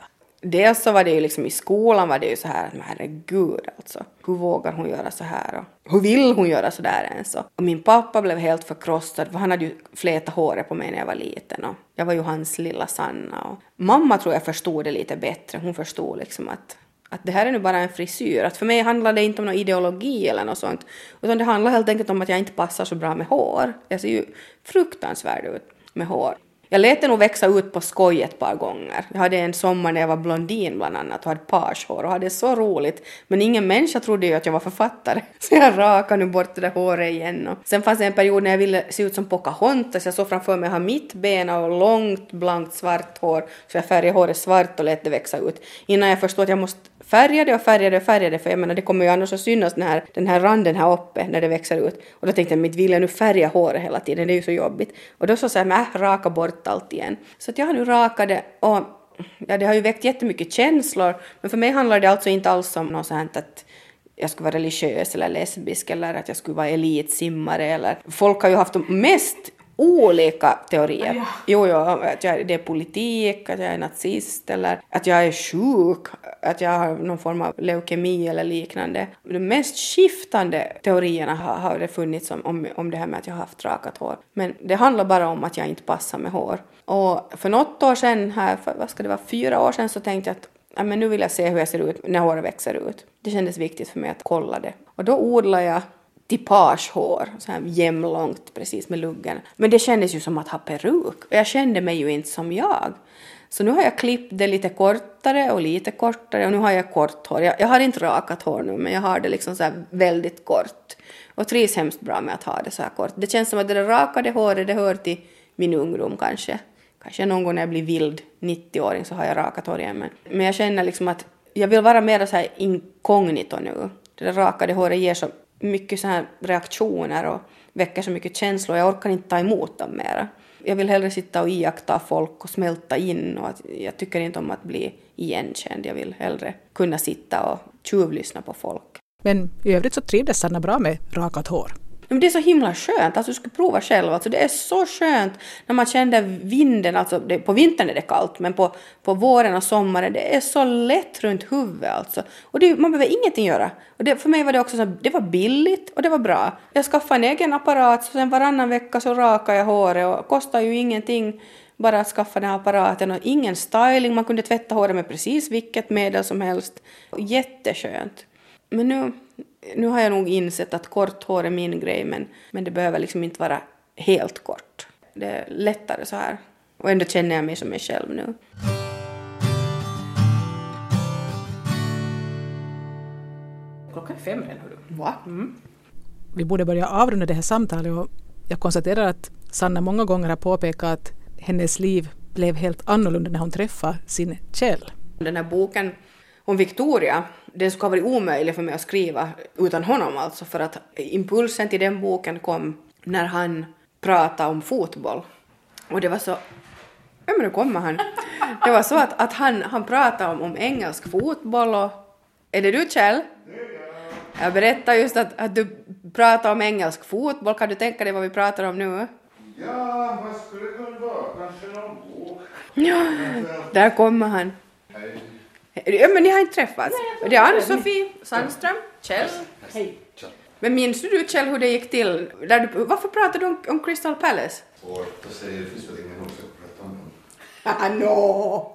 dels så var det ju liksom i skolan var det ju så här att men herregud alltså, hur vågar hon göra så här och hur vill hon göra så där ens? Och min pappa blev helt förkrossad för han hade ju flätat håret på mig när jag var liten och jag var ju hans lilla Sanna och mamma tror jag förstod det lite bättre, hon förstod liksom att att det här är nu bara en frisyr. Att för mig handlar det inte om någon ideologi eller något sånt. Utan det handlar helt enkelt om att jag inte passar så bra med hår. Jag ser ju fruktansvärd ut med hår. Jag lät det nog växa ut på skoj ett par gånger. Jag hade en sommar när jag var blondin bland annat och hade pagehår och hade så roligt. Men ingen människa trodde ju att jag var författare. Så jag rakade nu bort det där håret igen. Och sen fanns det en period när jag ville se ut som Pocahontas. Jag såg framför mig att ha mitt ben och långt blankt svart hår. Så jag färgade håret svart och lät det växa ut. Innan jag förstod att jag måste färgade och färgade och färgade för jag menar det kommer ju annars att synas den här, den här randen här uppe när det växer ut. Och då tänkte jag, mitt vill jag nu färga håret hela tiden, det är ju så jobbigt. Och då så sa jag, äh, raka bort allt igen. Så att jag har nu rakat det och ja, det har ju väckt jättemycket känslor, men för mig handlar det alltså inte alls om något sånt att jag skulle vara religiös eller lesbisk eller att jag skulle vara elitsimmare eller folk har ju haft de mest olika teorier. Ja. Jo, jo, att jag, det är politik, att jag är nazist eller att jag är sjuk, att jag har någon form av leukemi eller liknande. De mest skiftande teorierna har, har det funnits om, om, om det här med att jag har haft rakat hår. Men det handlar bara om att jag inte passar med hår. Och för något år sedan, här, för, vad ska det vara, fyra år sedan så tänkte jag att ja, men nu vill jag se hur jag ser ut när håret växer ut. Det kändes viktigt för mig att kolla det. Och då odlade jag tipagehår, så här jämlångt precis med luggen. Men det kändes ju som att ha peruk och jag kände mig ju inte som jag. Så nu har jag klippt det lite kortare och lite kortare och nu har jag kort hår. Jag, jag har inte rakat hår nu men jag har det liksom så här väldigt kort och trivs hemskt bra med att ha det så här kort. Det känns som att det där rakade håret det hör till min ungdom kanske. Kanske någon gång när jag blir vild 90-åring så har jag rakat hår igen men, men jag känner liksom att jag vill vara mer så här inkognito nu. Det där rakade håret ger så mycket så här reaktioner och väcker så mycket känslor. Jag orkar inte ta emot dem mera. Jag vill hellre sitta och iaktta folk och smälta in och att jag tycker inte om att bli igenkänd. Jag vill hellre kunna sitta och tjuvlyssna på folk. Men i övrigt så trivdes Sanna bra med rakat hår. Men det är så himla skönt, alltså du ska prova själv. Alltså det är så skönt när man känner vinden, alltså det, på vintern är det kallt men på, på våren och sommaren det är så lätt runt huvudet alltså. Och det, man behöver ingenting göra. Och det, för mig var det också så det var billigt och det var bra. Jag skaffade en egen apparat så sen varannan vecka så rakade jag håret och kostar ju ingenting bara att skaffa den här apparaten och ingen styling, man kunde tvätta håret med precis vilket medel som helst. Jätteskönt. Men nu nu har jag nog insett att kort hår är min grej men, men det behöver liksom inte vara helt kort. Det är lättare så här. Och ändå känner jag mig som mig själv nu. Klockan är fem redan hördu. Va? Mm. Vi borde börja avrunda det här samtalet och jag konstaterar att Sanna många gånger har påpekat att hennes liv blev helt annorlunda när hon träffade sin Kjell. Den här boken om Victoria, den skulle ha varit omöjlig för mig att skriva utan honom alltså för att impulsen till den boken kom när han pratade om fotboll. Och det var så... Ja men nu kommer han. Det var så att, att han, han pratade om, om engelsk fotboll och... Är det du Kjell? Jag berättade just att, att du pratar om engelsk fotboll. Kan du tänka dig vad vi pratar om nu? Ja, vad skulle det kunna vara? Kanske någon bok? Ja, där kommer han. Hej. Ja, men ni har inte träffats? Det är Ann-Sofie Sandström, Kjell. Hej. Men minns du Kjell hur det gick till? Där du, varför pratade du om, om Crystal Palace? Svårt att säga, det finns väl ingen som ska prata om. Ah, no.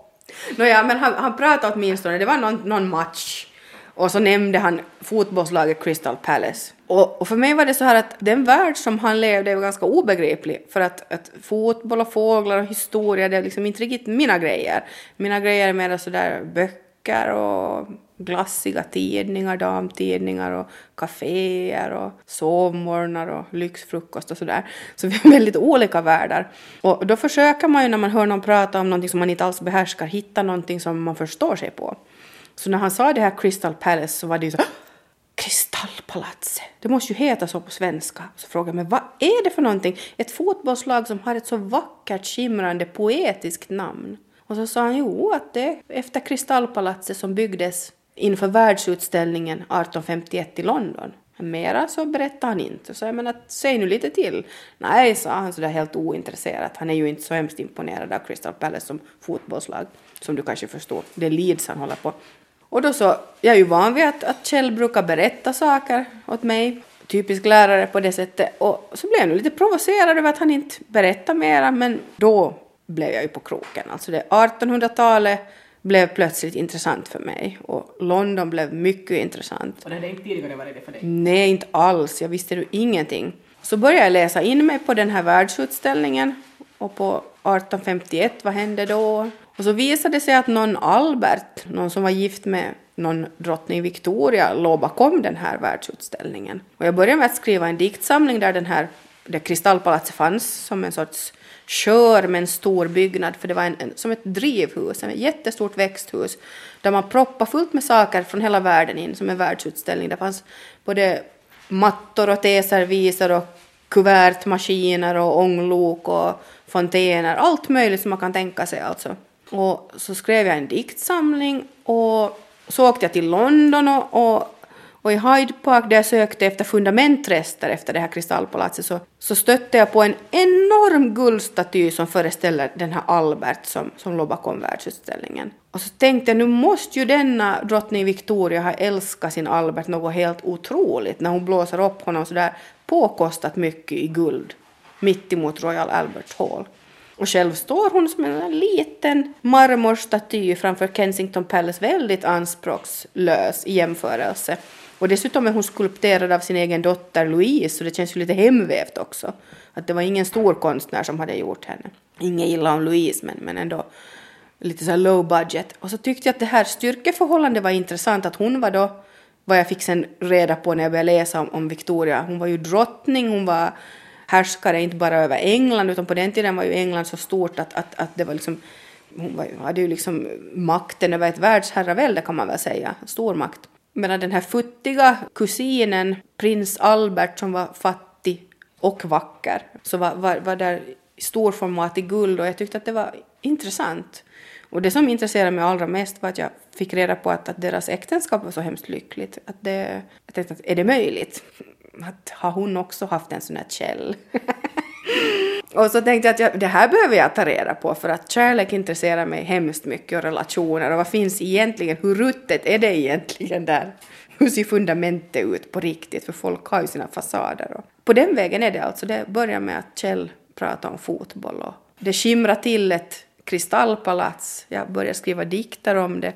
Nåja, men han, han pratade åtminstone, det var någon, någon match. Och så nämnde han fotbollslaget Crystal Palace. Och, och, för mig var det så här att den värld som han levde var ganska obegriplig. För att, att fotboll och fåglar och historia, det är liksom inte riktigt mina grejer. Mina grejer är mer sådär böcker böcker och glassiga tidningar, damtidningar och kaféer och sovmorgnar och lyxfrukost och sådär. Så vi har väldigt olika världar. Och då försöker man ju när man hör någon prata om någonting som man inte alls behärskar hitta någonting som man förstår sig på. Så när han sa det här Crystal Palace så var det ju så Kristallpalatset, det måste ju heta så på svenska. Så frågade jag, mig vad är det för någonting? Ett fotbollslag som har ett så vackert, skimrande, poetiskt namn. Och så sa han jo att det är efter Kristallpalatset som byggdes inför världsutställningen 1851 i London. Mera så berättade han inte. Så jag menar, säg nu lite till. Nej, sa han sådär helt ointresserat. Han är ju inte så hemskt imponerad av Crystal Palace som fotbollslag, som du kanske förstår. Det är Leeds han håller på. Och då så, jag är ju van vid att, att Kjell brukar berätta saker åt mig. Typisk lärare på det sättet. Och så blev jag nu lite provocerad över att han inte berättade mera, men då blev jag ju på kroken. Alltså det 1800-talet blev plötsligt intressant för mig och London blev mycket intressant. Och det hade inte tidigare varit det för dig? Nej, inte alls. Jag visste ju ingenting. Så började jag läsa in mig på den här världsutställningen och på 1851, vad hände då? Och så visade det sig att någon Albert, någon som var gift med någon drottning Victoria, låg bakom den här världsutställningen. Och jag började med att skriva en diktsamling där den här, där Kristallpalatset fanns som en sorts kör med en stor byggnad, för det var en, en, som ett drivhus, ett jättestort växthus, där man proppade fullt med saker från hela världen in, som en världsutställning. Det fanns både mattor och teserviser och kuvertmaskiner och ånglok och fontäner, allt möjligt som man kan tänka sig alltså. Och så skrev jag en diktsamling och så åkte jag till London och, och och i Hyde Park där jag sökte efter fundamentrester efter det här kristallpalatset så, så stötte jag på en enorm guldstaty som föreställer den här Albert som, som låg bakom världsutställningen. Och så tänkte jag nu måste ju denna drottning Victoria ha älskat sin Albert något helt otroligt när hon blåser upp honom sådär påkostat mycket i guld mitt emot Royal Albert Hall. Och själv står hon som en liten marmorstaty framför Kensington Palace, väldigt anspråkslös i jämförelse och dessutom är hon skulpterad av sin egen dotter Louise, så det känns ju lite hemvävt också. Att det var ingen stor konstnär som hade gjort henne. Inget illa om Louise, men, men ändå lite så low budget. Och så tyckte jag att det här styrkeförhållandet var intressant, att hon var då, vad jag fick sen reda på när jag började läsa om, om Victoria, hon var ju drottning, hon var härskare inte bara över England, utan på den tiden var ju England så stort att, att, att det var liksom hon var, hade ju liksom makten över ett världsherravälde kan man väl säga, stor makt. Medan den här futtiga kusinen, prins Albert som var fattig och vacker, så var, var, var där i storformat i guld och jag tyckte att det var intressant. Och det som intresserade mig allra mest var att jag fick reda på att, att deras äktenskap var så hemskt lyckligt. Att det, jag tänkte att är det möjligt? Att har hon också haft en sån här käll? och så tänkte jag att jag, det här behöver jag ta reda på för att kärlek intresserar mig hemskt mycket och relationer och vad finns egentligen, hur ruttet är det egentligen där? Hur ser fundamentet ut på riktigt? För folk har ju sina fasader. Och på den vägen är det alltså. Det börjar med att Kjell pratar om fotboll och det skimrar till ett kristallpalats. Jag började skriva dikter om det.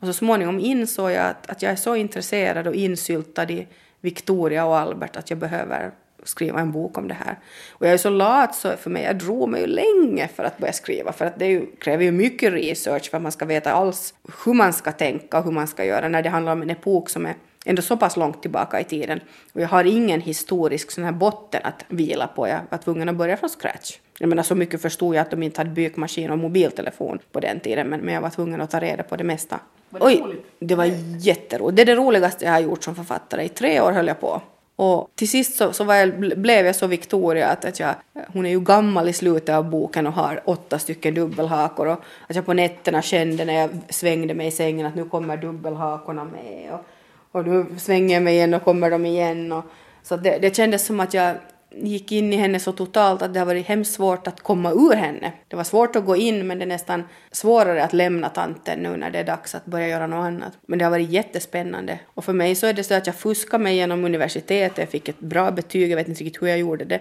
Och så småningom insåg jag att, att jag är så intresserad och insyltad i Victoria och Albert att jag behöver skriva en bok om det här. Och jag är så lat så för mig, jag drog mig ju länge för att börja skriva för att det ju, kräver ju mycket research för att man ska veta alls hur man ska tänka och hur man ska göra när det handlar om en epok som är ändå så pass långt tillbaka i tiden. Och jag har ingen historisk sån här botten att vila på. Jag var tvungen att börja från scratch. Jag menar så mycket förstod jag att de inte hade bykmaskin och mobiltelefon på den tiden men, men jag var tvungen att ta reda på det mesta. Var det Oj, roligt? det var jätteroligt. Det är det roligaste jag har gjort som författare. I tre år höll jag på. Och till sist så, så jag, blev jag så Victoria att, att jag, hon är ju gammal i slutet av boken och har åtta stycken dubbelhakor och att jag på nätterna kände när jag svängde mig i sängen att nu kommer dubbelhakorna med och, och nu svänger jag mig igen och kommer de igen och så det, det kändes som att jag gick in i henne så totalt att det har varit hemskt svårt att komma ur henne. Det var svårt att gå in men det är nästan svårare att lämna tanten nu när det är dags att börja göra något annat. Men det har varit jättespännande. Och för mig så är det så att jag fuskade mig genom universitetet, jag fick ett bra betyg, jag vet inte riktigt hur jag gjorde det.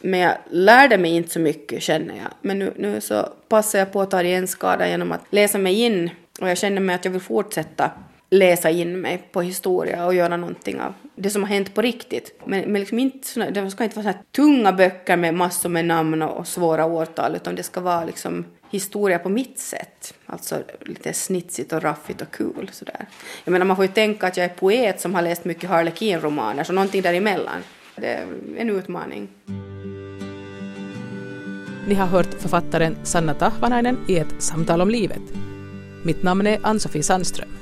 Men jag lärde mig inte så mycket känner jag. Men nu, nu så passar jag på att ta igen skada genom att läsa mig in och jag känner mig att jag vill fortsätta läsa in mig på historia och göra någonting av det som har hänt på riktigt. Men, men liksom inte såna, det ska inte vara såna tunga böcker med massor med namn och svåra årtal utan det ska vara liksom historia på mitt sätt. Alltså lite snitsigt och raffigt och kul sådär. Jag menar man får ju tänka att jag är poet som har läst mycket Harlequin-romaner så någonting däremellan. Det är en utmaning. Ni har hört författaren Sanna Tahvanainen i ett samtal om livet. Mitt namn är Ann-Sofie Sandström.